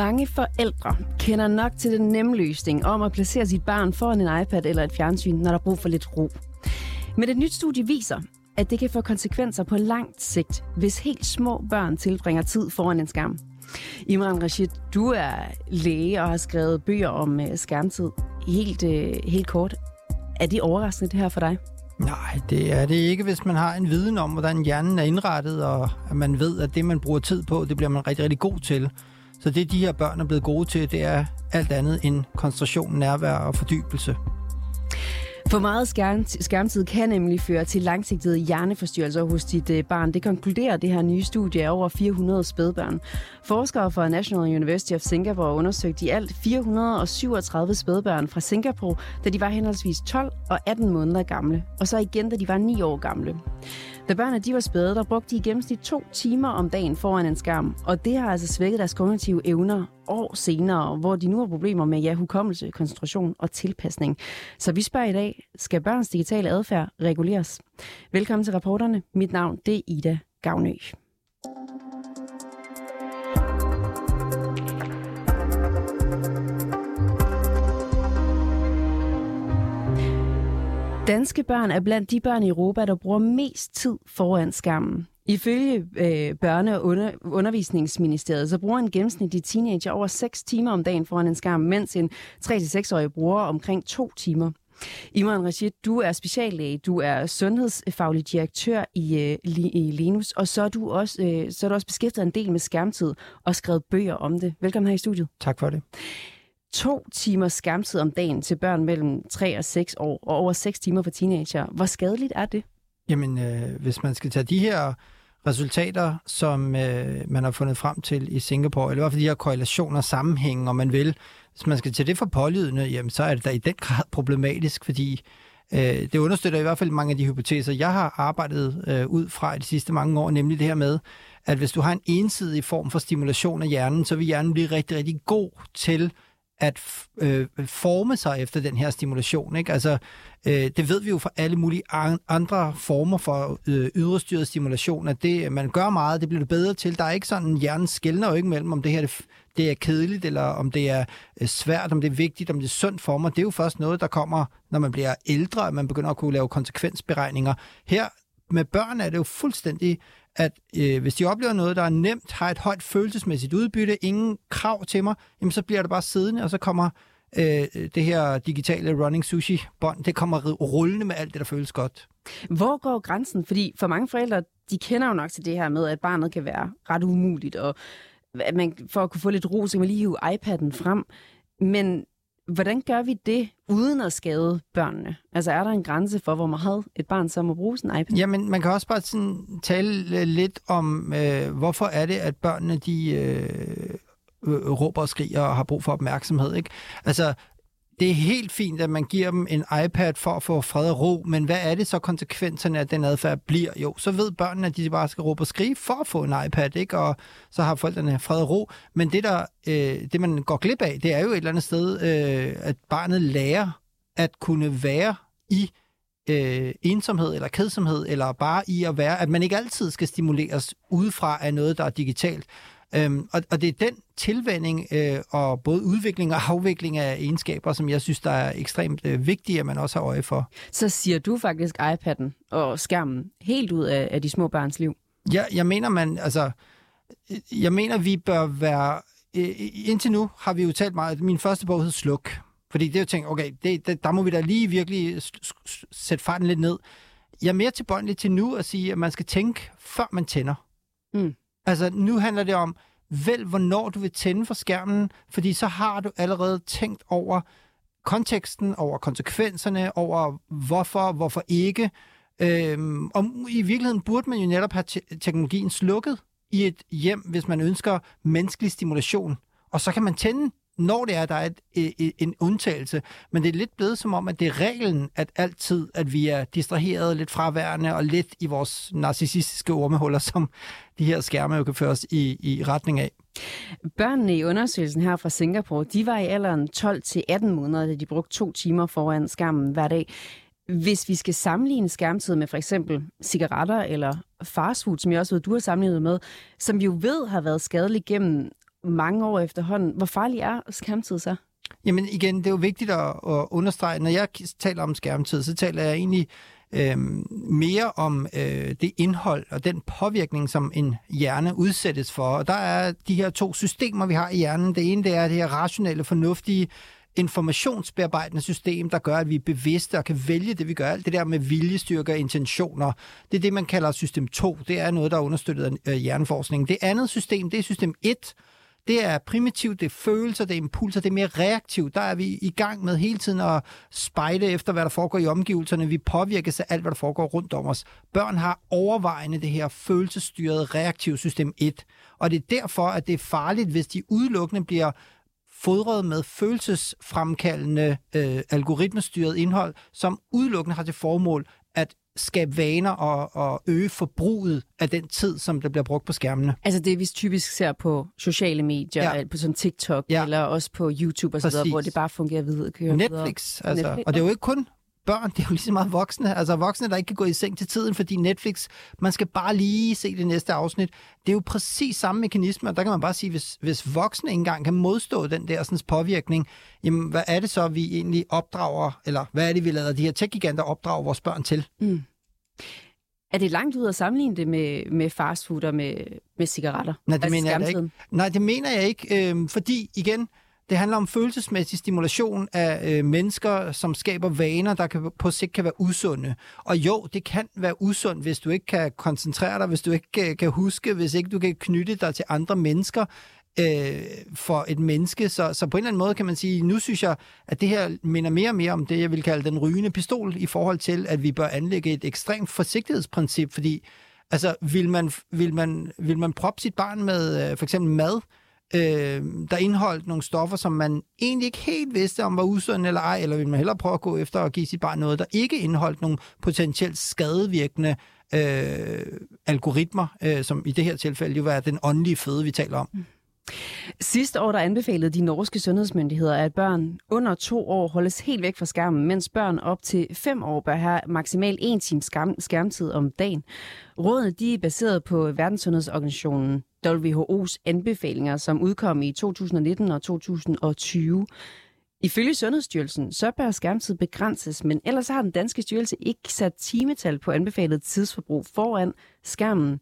Mange forældre kender nok til den nemme løsning om at placere sit barn foran en iPad eller et fjernsyn, når der er brug for lidt ro. Men et nyt studie viser, at det kan få konsekvenser på langt sigt, hvis helt små børn tilbringer tid foran en skærm. Imran Rashid, du er læge og har skrevet bøger om øh, skærmtid. Helt, øh, helt kort, er det overraskende det her for dig? Nej, det er det ikke, hvis man har en viden om, hvordan hjernen er indrettet, og at man ved, at det, man bruger tid på, det bliver man rigtig, rigtig god til. Så det, de her børn er blevet gode til, det er alt andet end koncentration, nærvær og fordybelse. For meget skærm, skærmtid kan nemlig føre til langsigtede hjerneforstyrrelser hos dit øh, barn. Det konkluderer det her nye studie af over 400 spædbørn. Forskere fra National University of Singapore undersøgte i alt 437 spædbørn fra Singapore, da de var henholdsvis 12 og 18 måneder gamle, og så igen, da de var 9 år gamle. Da børnene de var spæde, der brugte de i gennemsnit to timer om dagen foran en skærm, og det har altså svækket deres kognitive evner år senere, hvor de nu har problemer med ja, hukommelse, koncentration og tilpasning. Så vi spørger i dag, skal børns digitale adfærd reguleres? Velkommen til rapporterne. Mit navn det er Ida Gavnø. Danske børn er blandt de børn i Europa, der bruger mest tid foran skærmen. Ifølge øh, Børne- og under, Undervisningsministeriet, så bruger en gennemsnitlig teenager over 6 timer om dagen foran en skærm, mens en 3-6-årig bruger omkring 2 timer. Imran Rashid, du er speciallæge, du er sundhedsfaglig direktør i, øh, i Linus, og så er, du også, øh, så er du også beskæftiget en del med skærmtid og skrevet bøger om det. Velkommen her i studiet. Tak for det to timer skærmtid om dagen til børn mellem 3 og 6 år, og over 6 timer for teenager. Hvor skadeligt er det? Jamen, øh, hvis man skal tage de her resultater, som øh, man har fundet frem til i Singapore, eller i hvert fald de her korrelationer, sammenhænge, om man vil, hvis man skal tage det for pålydende, jamen, så er det da i den grad problematisk, fordi øh, det understøtter i hvert fald mange af de hypoteser, jeg har arbejdet øh, ud fra i de sidste mange år, nemlig det her med, at hvis du har en ensidig form for stimulation af hjernen, så vil hjernen blive rigtig, rigtig god til at øh, forme sig efter den her stimulation. Ikke? Altså, øh, det ved vi jo fra alle mulige andre former for øh, ydrestyret stimulation, at det, man gør meget, det bliver det bedre til. Der er ikke sådan, hjernen skældner jo ikke mellem, om det her det, det er kedeligt, eller om det er øh, svært, om det er vigtigt, om det er sundt for mig. Det er jo først noget, der kommer, når man bliver ældre, at man begynder at kunne lave konsekvensberegninger. Her med børn er det jo fuldstændig at øh, hvis de oplever noget, der er nemt, har et højt følelsesmæssigt udbytte, ingen krav til mig, jamen så bliver det bare siddende, og så kommer øh, det her digitale running sushi-bånd, det kommer rullende med alt det, der føles godt. Hvor går grænsen? Fordi for mange forældre, de kender jo nok til det her med, at barnet kan være ret umuligt, og at man, for at kunne få lidt ro, så kan man lige hive iPad'en frem. Men Hvordan gør vi det uden at skade børnene? Altså er der en grænse for, hvor meget et barn så må bruge sin iPad? Jamen, man kan også bare sådan tale øh, lidt om, øh, hvorfor er det, at børnene de øh, øh, råber og skriger og har brug for opmærksomhed. Ikke? Altså, det er helt fint, at man giver dem en iPad for at få fred og ro, men hvad er det så konsekvenserne af den adfærd bliver? Jo, så ved børnene, at de bare skal råbe og skrige for at få en iPad, ikke? og så har forældrene fred og ro. Men det, der, øh, det man går glip af, det er jo et eller andet sted, øh, at barnet lærer at kunne være i øh, ensomhed eller kedsomhed, eller bare i at være, at man ikke altid skal stimuleres udefra af noget, der er digitalt. Øhm, og, og det er den tilvænding øh, og både udvikling og afvikling af egenskaber, som jeg synes, der er ekstremt øh, vigtige, at man også har øje for. Så siger du faktisk iPad'en og skærmen helt ud af, af de små børns liv? Ja, jeg mener, man, altså, jeg mener, vi bør være, øh, indtil nu har vi jo talt meget, min første bog hed Sluk, fordi det er jo tænkt, okay, det, det, der må vi da lige virkelig sætte farten lidt ned. Jeg er mere tilbøjelig til nu at sige, at man skal tænke, før man tænder. Mm. Altså, nu handler det om, vælg hvornår du vil tænde for skærmen, fordi så har du allerede tænkt over konteksten, over konsekvenserne, over hvorfor, hvorfor ikke. Øhm, og i virkeligheden burde man jo netop have te- teknologien slukket i et hjem, hvis man ønsker menneskelig stimulation. Og så kan man tænde når det er, der er et, et, en undtagelse. Men det er lidt blevet som om, at det er reglen, at altid, at vi er distraheret, lidt fraværende og lidt i vores narcissistiske ormehuller, som de her skærme jo kan føre os i, i retning af. Børnene i undersøgelsen her fra Singapore, de var i alderen 12 til 18 måneder, da de brugte to timer foran skærmen hver dag. Hvis vi skal sammenligne skærmtid med for eksempel cigaretter eller fastfood, som jeg også ved, du har sammenlignet med, som vi jo ved har været skadelig gennem mange år efterhånden. Hvor farlig er skærmtid så? Jamen igen, det er jo vigtigt at, at understrege, når jeg taler om skærmtid, så taler jeg egentlig øh, mere om øh, det indhold og den påvirkning, som en hjerne udsættes for. Og der er de her to systemer, vi har i hjernen. Det ene det er det her rationelle, fornuftige informationsbearbejdende system, der gør, at vi er bevidste og kan vælge det, vi gør. Alt det der med viljestyrke og intentioner, det er det, man kalder system 2. Det er noget, der er understøttet af øh, hjerneforskningen. Det andet system, det er system 1, det er primitivt, det er følelser, det er impulser, det er mere reaktivt. Der er vi i gang med hele tiden at spejde efter, hvad der foregår i omgivelserne. Vi påvirkes af alt, hvad der foregår rundt om os. Børn har overvejende det her følelsesstyrede reaktive system 1. Og det er derfor, at det er farligt, hvis de udelukkende bliver fodret med følelsesfremkaldende øh, algoritmestyret indhold, som udelukkende har til formål at skabe vaner og, og øge forbruget af den tid, som der bliver brugt på skærmene. Altså det, vi typisk ser på sociale medier, ja. på sådan TikTok, ja. eller også på YouTube og så videre, hvor det bare fungerer videre. Netflix, videre. altså. Netflix, og det er jo ikke kun børn, det er jo lige så meget voksne. Altså voksne, der ikke kan gå i seng til tiden, fordi Netflix, man skal bare lige se det næste afsnit. Det er jo præcis samme mekanisme, og der kan man bare sige, hvis, hvis voksne ikke engang kan modstå den der sådan, påvirkning, jamen hvad er det så, vi egentlig opdrager, eller hvad er det, vi lader de her tech-giganter opdrage vores børn til? Mm. Er det langt ud at sammenligne det med, med fastfood og med, med cigaretter? Nej, det altså mener jeg ikke. Nej, det mener jeg ikke, øh, fordi igen, det handler om følelsesmæssig stimulation af øh, mennesker, som skaber vaner, der kan, på sigt kan være usunde. Og jo, det kan være usundt, hvis du ikke kan koncentrere dig, hvis du ikke kan, kan huske, hvis ikke du kan knytte dig til andre mennesker øh, for et menneske. Så, så på en eller anden måde kan man sige, nu synes jeg, at det her minder mere og mere om det, jeg vil kalde den rygende pistol, i forhold til, at vi bør anlægge et ekstremt forsigtighedsprincip, fordi altså, vil man, vil man, vil man proppe sit barn med øh, for eksempel mad, øh, der indeholdt nogle stoffer, som man egentlig ikke helt vidste om var usunde eller ej, eller vil man hellere prøve at gå efter at give sit barn noget, der ikke indeholdt nogle potentielt skadevirkende øh, algoritmer, øh, som i det her tilfælde jo var den åndelige føde, vi taler om. Mm. Sidste år der anbefalede de norske sundhedsmyndigheder, at børn under to år holdes helt væk fra skærmen, mens børn op til fem år bør have maksimalt en times skærmtid om dagen. Rådene de er baseret på Verdenssundhedsorganisationen WHO's anbefalinger, som udkom i 2019 og 2020. Ifølge Sundhedsstyrelsen, så bør skærmtid begrænses, men ellers har den danske styrelse ikke sat timetal på anbefalet tidsforbrug foran skærmen.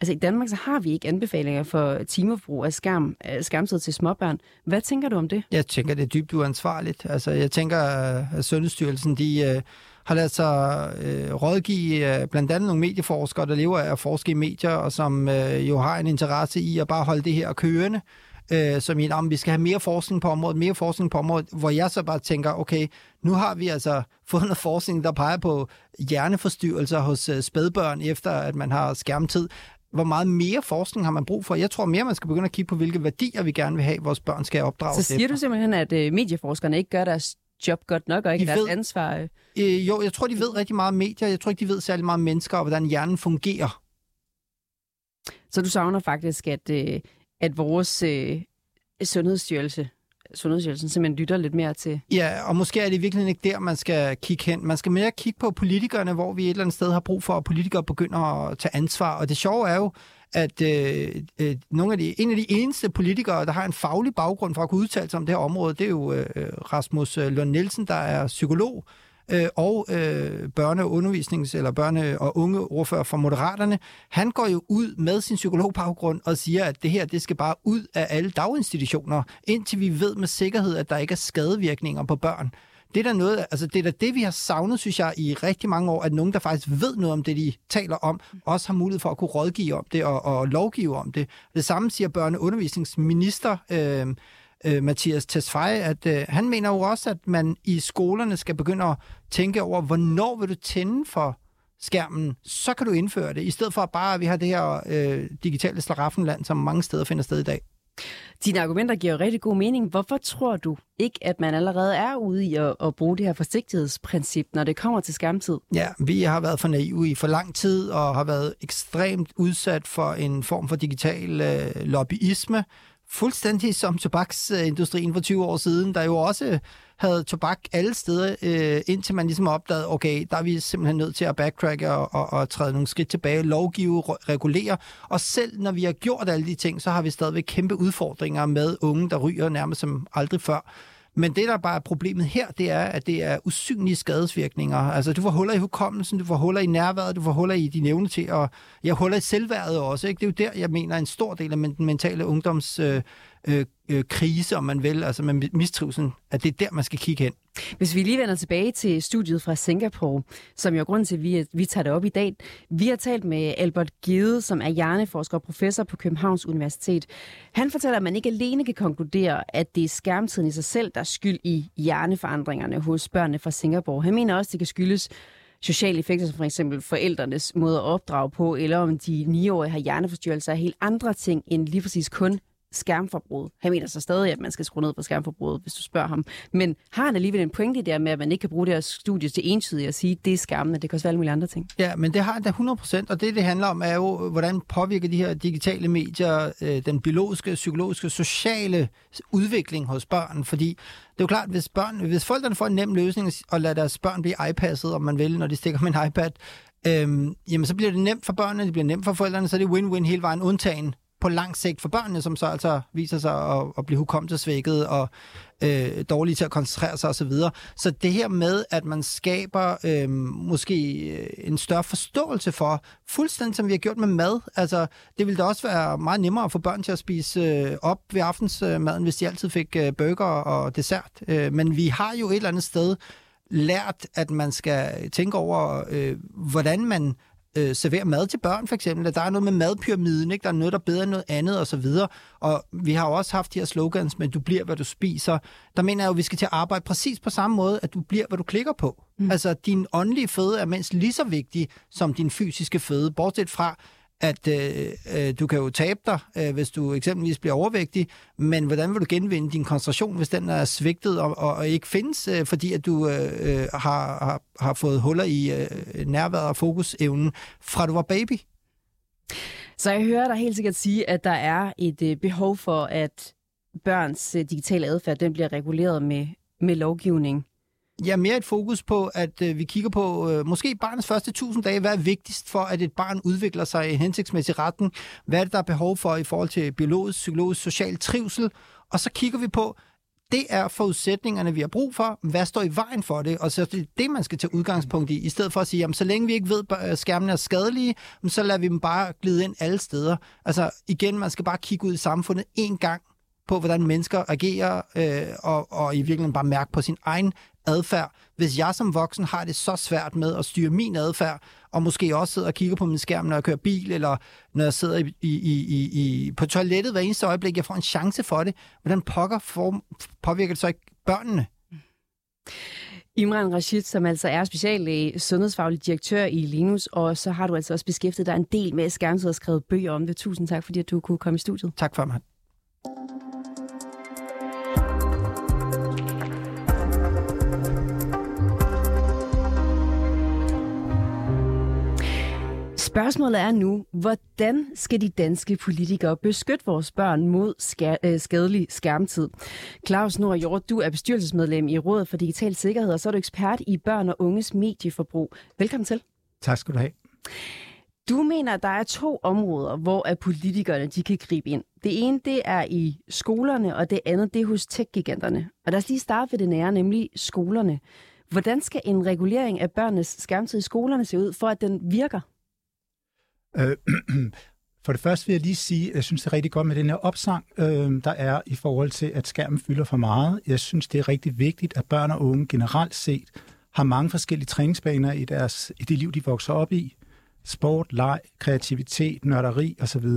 Altså i Danmark så har vi ikke anbefalinger for timeforbrug af skærm, øh, skærmtid til småbørn. Hvad tænker du om det? Jeg tænker, det er dybt uansvarligt. Altså jeg tænker, øh, at Sundhedsstyrelsen de, øh, har lavet sig øh, rådgive øh, blandt andet nogle medieforskere, der lever af at forske i medier, og som øh, jo har en interesse i at bare holde det her kørende øh, som i, om vi skal have mere forskning på området, mere forskning på området, hvor jeg så bare tænker, okay, nu har vi altså fået noget forskning, der peger på hjerneforstyrrelser hos øh, spædbørn, efter at man har skærmtid hvor meget mere forskning har man brug for? Jeg tror mere, man skal begynde at kigge på, hvilke værdier vi gerne vil have, vores børn skal opdrages Så siger efter. du simpelthen, at uh, medieforskerne ikke gør deres job godt nok, og ikke de deres ved, ansvar? Øh, jo, jeg tror, de ved rigtig meget om medier. Jeg tror ikke, de ved særlig meget om mennesker, og hvordan hjernen fungerer. Så du savner faktisk, at, øh, at vores øh, sundhedsstyrelse Sundhedsstyrelsen simpelthen lytter lidt mere til. Ja, og måske er det virkelig ikke der, man skal kigge hen. Man skal mere kigge på politikerne, hvor vi et eller andet sted har brug for, at politikere begynder at tage ansvar. Og det sjove er jo, at øh, øh, nogle af de, en af de eneste politikere, der har en faglig baggrund for at kunne udtale sig om det her område, det er jo øh, øh Rasmus øh, Lund Nielsen, der er psykolog, øh, og øh, børne- og undervisnings- eller børne- og unge ordfører fra Moderaterne, han går jo ud med sin psykologbaggrund og siger, at det her, det skal bare ud af alle daginstitutioner, indtil vi ved med sikkerhed, at der ikke er skadevirkninger på børn. Det er da noget, altså det er da det, vi har savnet, synes jeg, i rigtig mange år, at nogen, der faktisk ved noget om det, de taler om, også har mulighed for at kunne rådgive om det og, og lovgive om det. Det samme siger børneundervisningsminister øh, øh, Mathias Tesfaye, at øh, han mener jo også, at man i skolerne skal begynde at tænke over, hvornår vil du tænde for skærmen, så kan du indføre det, i stedet for bare, at vi har det her øh, digitale slaraffenland, som mange steder finder sted i dag. Dine argumenter giver jo rigtig god mening. Hvorfor tror du ikke, at man allerede er ude i at, at bruge det her forsigtighedsprincip, når det kommer til skærmtid? Ja, vi har været for naive i for lang tid og har været ekstremt udsat for en form for digital øh, lobbyisme, fuldstændig som tobaksindustrien for 20 år siden, der jo også havde tobak alle steder, øh, indtil man ligesom opdagede, okay, der er vi simpelthen nødt til at backtracke og, og, og træde nogle skridt tilbage, lovgive, regulere. Og selv når vi har gjort alle de ting, så har vi stadigvæk kæmpe udfordringer med unge, der ryger nærmest som aldrig før. Men det, der bare er problemet her, det er, at det er usynlige skadesvirkninger. Altså, du får huller i hukommelsen, du får huller i nærværet, du får huller i din evne til at... Jeg huller i selvværdet også, ikke? Det er jo der, jeg mener, en stor del af den mentale ungdoms... Øh, øh, øh, krise, om man vil, altså med mistrivsel, at det er der, man skal kigge hen. Hvis vi lige vender tilbage til studiet fra Singapore, som jo er grunden til, at vi, vi tager det op i dag. Vi har talt med Albert Gede, som er hjerneforsker og professor på Københavns Universitet. Han fortæller, at man ikke alene kan konkludere, at det er skærmtiden i sig selv, der er skyld i hjerneforandringerne hos børnene fra Singapore. Han mener også, at det kan skyldes sociale effekter, som for eksempel forældrenes måde at opdrage på, eller om de 9-årige har hjerneforstyrrelser af helt andre ting end lige præcis kun skærmforbrug. Han mener så stadig, at man skal skrue ned på skærmforbruget, hvis du spørger ham. Men har han alligevel en pointe der med, at man ikke kan bruge det her studie til entydigt at sige, at det er skærmene, det kan også være alle mulige andre ting? Ja, men det har han da 100%, og det, det handler om, er jo, hvordan påvirker de her digitale medier øh, den biologiske, psykologiske, sociale udvikling hos børn, fordi det er jo klart, hvis, børn, hvis forældrene får en nem løsning og lader deres børn blive iPasset, om man vil, når de stikker med en iPad, øhm, jamen så bliver det nemt for børnene, det bliver nemt for forældrene, så er det win-win hele vejen, undtagen på lang sigt for børnene, som så altså viser sig at, at blive hukommelsesvækket og øh, dårlige til at koncentrere sig osv. Så, så det her med, at man skaber øh, måske øh, en større forståelse for, fuldstændig som vi har gjort med mad, altså det ville da også være meget nemmere for børn til at spise øh, op ved aftensmaden, hvis de altid fik øh, burger og dessert. Øh, men vi har jo et eller andet sted lært, at man skal tænke over, øh, hvordan man øh, serverer mad til børn, for eksempel. At der er noget med madpyramiden, ikke? der er noget, der er bedre end noget andet, og så videre. Og vi har jo også haft de her slogans, men du bliver, hvad du spiser. Der mener jeg jo, at vi skal til at arbejde præcis på samme måde, at du bliver, hvad du klikker på. Mm. Altså, din åndelige føde er mindst lige så vigtig som din fysiske føde, bortset fra, at øh, øh, du kan jo tabe dig, øh, hvis du eksempelvis bliver overvægtig, men hvordan vil du genvinde din koncentration, hvis den er svigtet og, og, og ikke findes, øh, fordi at du øh, øh har, har, har fået huller i øh, nærværet og fokusevnen fra du var baby? Så jeg hører dig helt sikkert sige, at der er et øh, behov for, at børns øh, digitale adfærd den bliver reguleret med, med lovgivning. Ja, mere et fokus på, at øh, vi kigger på øh, måske barnets første 1000 dage. Hvad er vigtigst for, at et barn udvikler sig i hensigtsmæssig retning? Hvad er det, der er behov for i forhold til biologisk, psykologisk, social trivsel? Og så kigger vi på, det er forudsætningerne, vi har brug for. Hvad står i vejen for det? Og så er det det, man skal tage udgangspunkt i, i stedet for at sige, jamen, så længe vi ikke ved, at øh, skærmene er skadelige, så lader vi dem bare glide ind alle steder. Altså igen, man skal bare kigge ud i samfundet én gang på, hvordan mennesker agerer, øh, og, og i virkeligheden bare mærke på sin egen adfærd. Hvis jeg som voksen har det så svært med at styre min adfærd, og måske også sidder og kigger på min skærm, når jeg kører bil, eller når jeg sidder i, i, i, i, på toilettet hver eneste øjeblik, jeg får en chance for det, hvordan pokker for, påvirker det så ikke børnene? Imran Rashid, som altså er speciallæge, sundhedsfaglig direktør i Linus, og så har du altså også beskæftiget dig en del med skærmtid og skrevet bøger om det. Tusind tak, fordi du kunne komme i studiet. Tak for mig. Spørgsmålet er nu, hvordan skal de danske politikere beskytte vores børn mod øh, skadelig skærmtid? Claus Nord Hjort, du er bestyrelsesmedlem i Rådet for Digital Sikkerhed, og så er du ekspert i børn og unges medieforbrug. Velkommen til. Tak skal du have. Du mener, at der er to områder, hvor at politikerne de kan gribe ind. Det ene, det er i skolerne, og det andet, det er hos tech-giganterne. Og lad os lige starte ved det nære, nemlig skolerne. Hvordan skal en regulering af børnenes skærmtid i skolerne se ud, for at den virker? Øh, for det første vil jeg lige sige, at jeg synes, det er rigtig godt med den her opsang, øh, der er i forhold til, at skærmen fylder for meget. Jeg synes, det er rigtig vigtigt, at børn og unge generelt set har mange forskellige træningsbaner i, deres, i det liv, de vokser op i. Sport, leg, kreativitet, nørderi osv.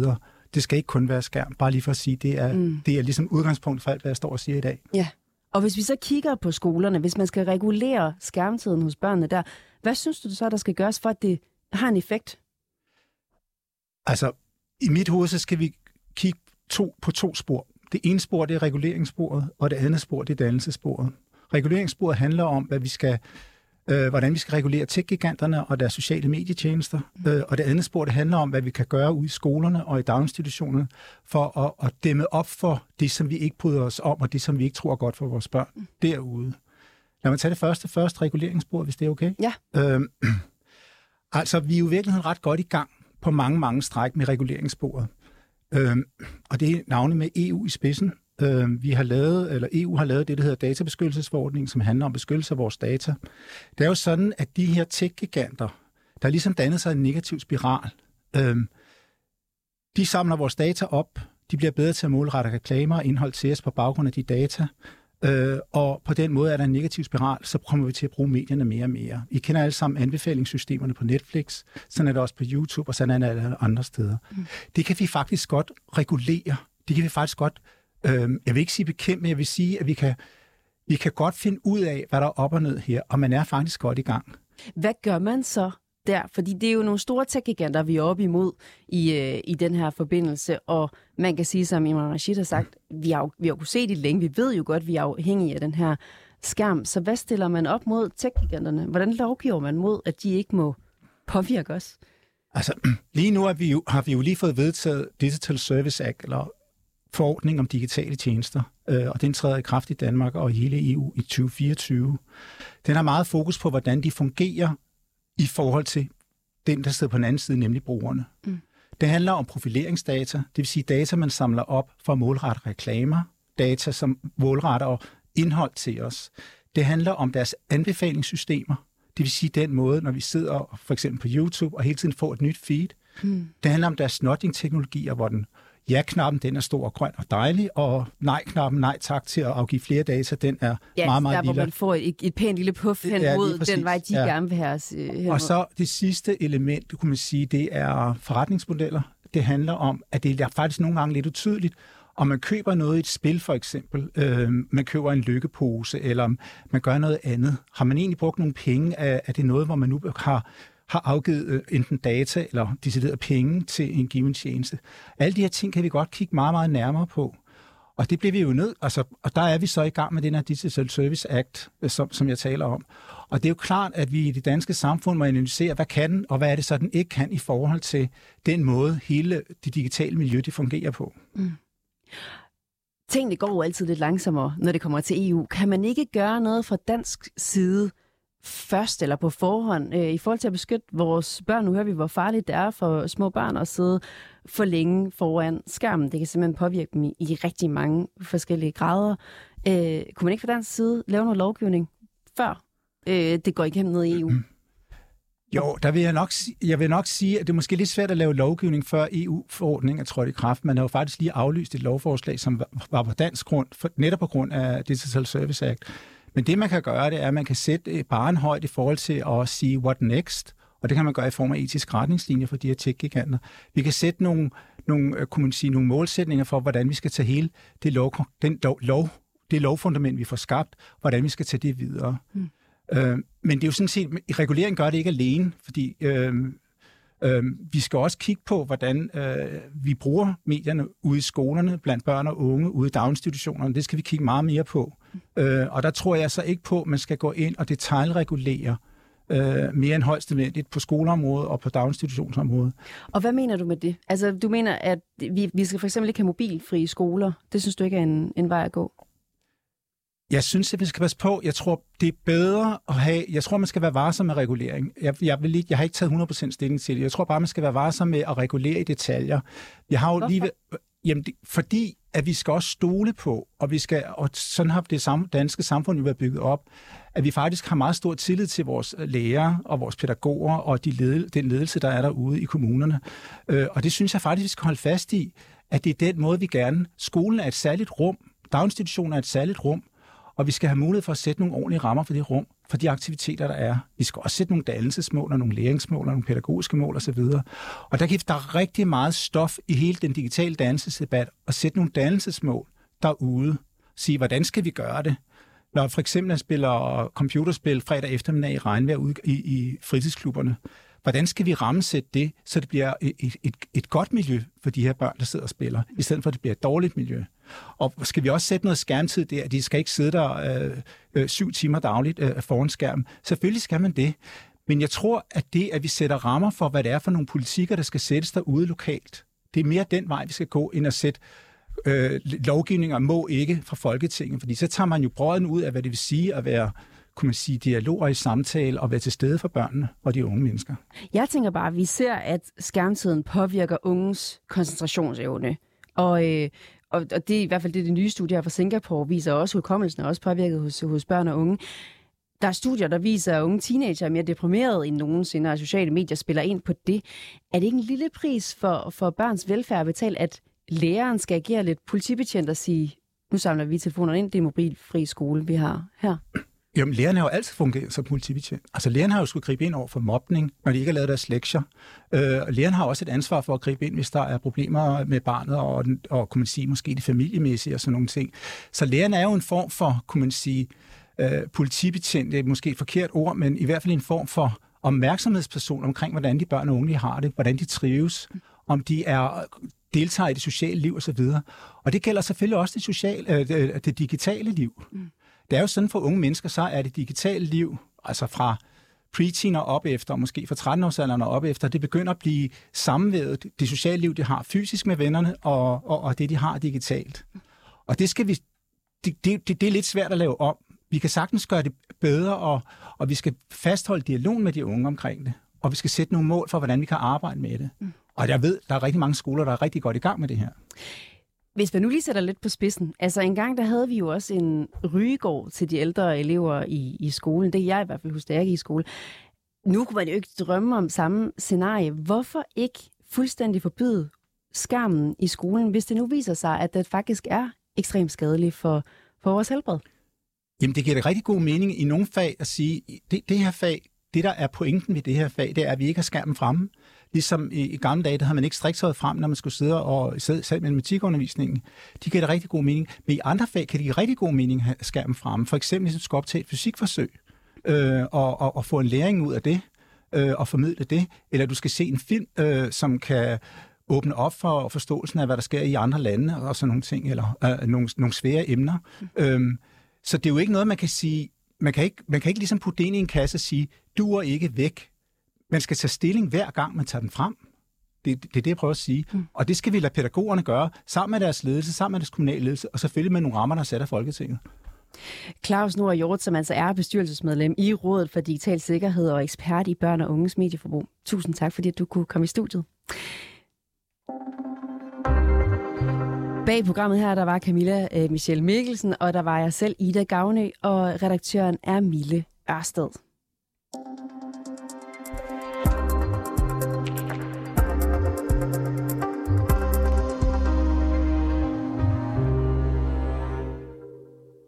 Det skal ikke kun være skærm. Bare lige for at sige, det er, mm. det er ligesom udgangspunkt for alt, hvad jeg står og siger i dag. Ja, og hvis vi så kigger på skolerne, hvis man skal regulere skærmtiden hos børnene der, hvad synes du så, der skal gøres for, at det har en effekt? Altså, i mit hoved, så skal vi kigge to, på to spor. Det ene spor, det er reguleringssporet, og det andet spor, det er dannelsessporet. Reguleringssporet handler om, hvad vi skal øh, hvordan vi skal regulere tech-giganterne og deres sociale medietjenester. Øh, og det andet spor, det handler om, hvad vi kan gøre ude i skolerne og i daginstitutionerne for at, at dæmme op for det, som vi ikke bryder os om, og det, som vi ikke tror er godt for vores børn derude. Lad mig tage det første først, reguleringsspor, hvis det er okay. Ja. Øhm, altså, vi er jo i virkeligheden ret godt i gang på mange, mange stræk med reguleringssporet. Øhm, og det er navnet med EU i spidsen. Øhm, vi har lavet, eller EU har lavet det, der hedder databeskyttelsesforordningen, som handler om beskyttelse af vores data. Det er jo sådan, at de her tech-giganter, der ligesom dannet sig en negativ spiral, øhm, de samler vores data op, de bliver bedre til at målrette reklamer og indhold til os på baggrund af de data. Øh, og på den måde er der en negativ spiral, så kommer vi til at bruge medierne mere og mere. I kender alle sammen anbefalingssystemerne på Netflix, sådan er det også på YouTube, og sådan er det andre steder. Mm. Det kan vi faktisk godt regulere. Det kan vi faktisk godt, øh, jeg vil ikke sige bekæmpe, men jeg vil sige, at vi kan, vi kan godt finde ud af, hvad der er op og ned her, og man er faktisk godt i gang. Hvad gør man så der? Fordi det er jo nogle store tech-giganter, vi er oppe imod i, øh, i den her forbindelse, og man kan sige, som Imran Rashid har sagt, vi har jo vi har kunnet se det længe, vi ved jo godt, vi er afhængige af den her skærm. Så hvad stiller man op mod tech-giganterne? Hvordan lovgiver man mod, at de ikke må påvirke os? Altså, lige nu har vi jo, har vi jo lige fået vedtaget Digital Service Act, eller forordning om digitale tjenester, øh, og den træder i kraft i Danmark og i hele EU i 2024. Den har meget fokus på, hvordan de fungerer i forhold til den, der sidder på den anden side, nemlig brugerne. Mm. Det handler om profileringsdata, det vil sige data, man samler op for at målrette reklamer, data, som målretter indhold til os. Det handler om deres anbefalingssystemer, det vil sige den måde, når vi sidder for eksempel på YouTube og hele tiden får et nyt feed. Mm. Det handler om deres nudging-teknologier, hvor den ja-knappen, den er stor og grøn og dejlig, og nej-knappen, nej tak til at afgive flere data, den er ja, meget, meget der, lille. hvor man får et, et pænt lille puff hen ja, mod den vej, de ja. gerne vil have os øh, Og så det sidste element, du kunne man sige, det er forretningsmodeller. Det handler om, at det er faktisk nogle gange lidt utydeligt, om man køber noget i et spil for eksempel, øh, man køber en lykkepose, eller man gør noget andet. Har man egentlig brugt nogle penge? Er, er det noget, hvor man nu har har afgivet øh, enten data eller decideret penge til en given tjeneste. Alle de her ting kan vi godt kigge meget, meget nærmere på. Og det bliver vi jo nødt, altså, og der er vi så i gang med den her Digital Service Act, øh, som, som jeg taler om. Og det er jo klart, at vi i det danske samfund må analysere, hvad kan den, og hvad er det så, den ikke kan i forhold til den måde, hele det digitale miljø, det fungerer på. Mm. Tingene går jo altid lidt langsommere, når det kommer til EU. Kan man ikke gøre noget fra dansk side først eller på forhånd øh, i forhold til at beskytte vores børn. Nu hører vi, hvor farligt det er for små børn at sidde for længe foran skærmen. Det kan simpelthen påvirke dem i, i rigtig mange forskellige grader. Øh, kunne man ikke fra dansk side lave noget lovgivning før øh, det går igennem ned i EU? Mm-hmm. Jo, der vil jeg nok, jeg vil nok sige, at det er måske lidt svært at lave lovgivning, før EU-forordningen er trådt i kraft. Man har jo faktisk lige aflyst et lovforslag, som var på dansk grund, for, netop på grund af Digital Service Act. Men det, man kan gøre, det er, at man kan sætte barn højt i forhold til at sige, what next? Og det kan man gøre i form af etisk retningslinjer for de her tech-giganter. Vi kan sætte nogle, nogle, øh, kunne man sige, nogle målsætninger for, hvordan vi skal tage hele det, lov, den lov, lov, det lovfundament, vi får skabt, hvordan vi skal tage det videre. Mm. Øh, men det er jo sådan set, regulering gør det ikke alene, fordi øh, øh, vi skal også kigge på, hvordan øh, vi bruger medierne ude i skolerne, blandt børn og unge, ude i daginstitutionerne. Det skal vi kigge meget mere på. Øh, og der tror jeg så ikke på, at man skal gå ind og detaljregulere øh, mere end højst nødvendigt på skoleområdet og på daginstitutionsområdet. Og hvad mener du med det? Altså, du mener, at vi, vi skal for eksempel ikke have mobilfrie skoler. Det synes du ikke er en, en vej at gå? Jeg synes, at vi skal passe på. Jeg tror, det er bedre at have... Jeg tror, man skal være varsom med regulering. Jeg, jeg, vil ikke, jeg har ikke taget 100% stilling til det. Jeg tror bare, man skal være varsom med at regulere i detaljer. Jeg har jo Hvorfor? lige... Jamen, det, fordi at vi skal også stole på, og vi skal, og sådan har det sam, danske samfund jo været bygget op, at vi faktisk har meget stor tillid til vores lærere og vores pædagoger og de led, den ledelse, der er derude i kommunerne. Øh, og det synes jeg faktisk, vi skal holde fast i, at det er den måde, vi gerne... Skolen er et særligt rum, daginstitutionen er et særligt rum, og vi skal have mulighed for at sætte nogle ordentlige rammer for det rum, for de aktiviteter, der er. Vi skal også sætte nogle dannelsesmål og nogle læringsmål og nogle pædagogiske mål osv. Og der, kan, der er rigtig meget stof i hele den digitale dannelsesdebat at sætte nogle dannelsesmål derude. Sige, hvordan skal vi gøre det? Når for eksempel jeg spiller computerspil fredag eftermiddag i regnvejr ude i, i fritidsklubberne, hvordan skal vi rammesætte det, så det bliver et, et, et godt miljø for de her børn, der sidder og spiller, i stedet for at det bliver et dårligt miljø. Og skal vi også sætte noget skærmtid der? De skal ikke sidde der øh, øh, syv timer dagligt øh, foran skærmen. Selvfølgelig skal man det. Men jeg tror, at det, at vi sætter rammer for, hvad det er for nogle politikker, der skal sættes derude lokalt, det er mere den vej, vi skal gå, end at sætte øh, lovgivninger må ikke fra Folketinget. Fordi så tager man jo brøden ud af, hvad det vil sige at være kunne man sige, dialoger i samtale og være til stede for børnene og de unge mennesker. Jeg tænker bare, at vi ser, at skærmtiden påvirker unges koncentrationsevne. Og, øh, og, og det er i hvert fald det, det nye studie her fra Singapore viser også, at hukommelsen er også påvirket hos, hos børn og unge. Der er studier, der viser, at unge teenager er mere deprimerede end nogensinde, og sociale medier spiller ind på det. Er det ikke en lille pris for, for børns velfærd at betale, at læreren skal agere lidt politibetjent og sige, nu samler vi telefonerne ind, det er mobilfri skole, vi har her? Jamen, lærerne har jo altid fungeret som politibetjent. Altså, lærerne har jo skulle gribe ind over for mobning, når de ikke har lavet deres lektier. Øh, og lærerne har også et ansvar for at gribe ind, hvis der er problemer med barnet, og, og kunne man sige, måske det familiemæssige og sådan nogle ting. Så lærerne er jo en form for, kunne man sige, øh, politibetjent, det er måske et forkert ord, men i hvert fald en form for opmærksomhedsperson omkring, hvordan de børn og unge har det, hvordan de trives, om de er deltager i det sociale liv osv. Og det gælder selvfølgelig også det, sociale, øh, det, det digitale liv. Mm. Det er jo sådan for unge mennesker, så er det digitale liv, altså fra preteen og op efter, og måske fra 13-årsalderen og op efter, det begynder at blive sammenvævet, det sociale liv, de har fysisk med vennerne, og, og, og det, de har digitalt. Og det skal vi, det, det, det, er lidt svært at lave om. Vi kan sagtens gøre det bedre, og, og vi skal fastholde dialog med de unge omkring det. Og vi skal sætte nogle mål for, hvordan vi kan arbejde med det. Mm. Og jeg ved, der er rigtig mange skoler, der er rigtig godt i gang med det her. Hvis man nu lige sætter lidt på spidsen. Altså en gang, der havde vi jo også en rygegård til de ældre elever i, i skolen. Det er jeg i hvert fald, husker jeg ikke i skole. Nu kunne man jo ikke drømme om samme scenarie. Hvorfor ikke fuldstændig forbyde skærmen i skolen, hvis det nu viser sig, at det faktisk er ekstremt skadeligt for, for vores helbred? Jamen, det giver da rigtig god mening i nogle fag at sige, det, det her fag, det der er pointen ved det her fag, det er, at vi ikke har skærmen fremme. Ligesom i, i gamle dage, der havde man ikke striktøjet frem, når man skulle sidde og sidde selv matematikundervisningen. De giver det rigtig god mening. Men i andre fag kan det give rigtig god mening at skærmen frem. For eksempel, hvis du skal til et fysikforsøg øh, og, og, og få en læring ud af det, øh, og formidle det. Eller du skal se en film, øh, som kan åbne op for forståelsen af, hvad der sker i andre lande og sådan nogle ting, eller øh, nogle, nogle svære emner. Mm. Øhm, så det er jo ikke noget, man kan sige, man kan ikke, man kan ikke ligesom putte det ind i en kasse og sige, du er ikke væk. Man skal tage stilling hver gang, man tager den frem. Det, det er det, jeg prøver at sige. Mm. Og det skal vi lade pædagogerne gøre, sammen med deres ledelse, sammen med deres kommunale ledelse, og selvfølgelig med nogle rammer, der er sat af Folketinget. Claus Nord Hjort, som altså er bestyrelsesmedlem i Rådet for Digital Sikkerhed og ekspert i børn og unges medieforbrug. Tusind tak, fordi du kunne komme i studiet. Bag programmet her, der var Camilla øh, Michelle Mikkelsen, og der var jeg selv, Ida Gavnø, og redaktøren er Mille Ørsted.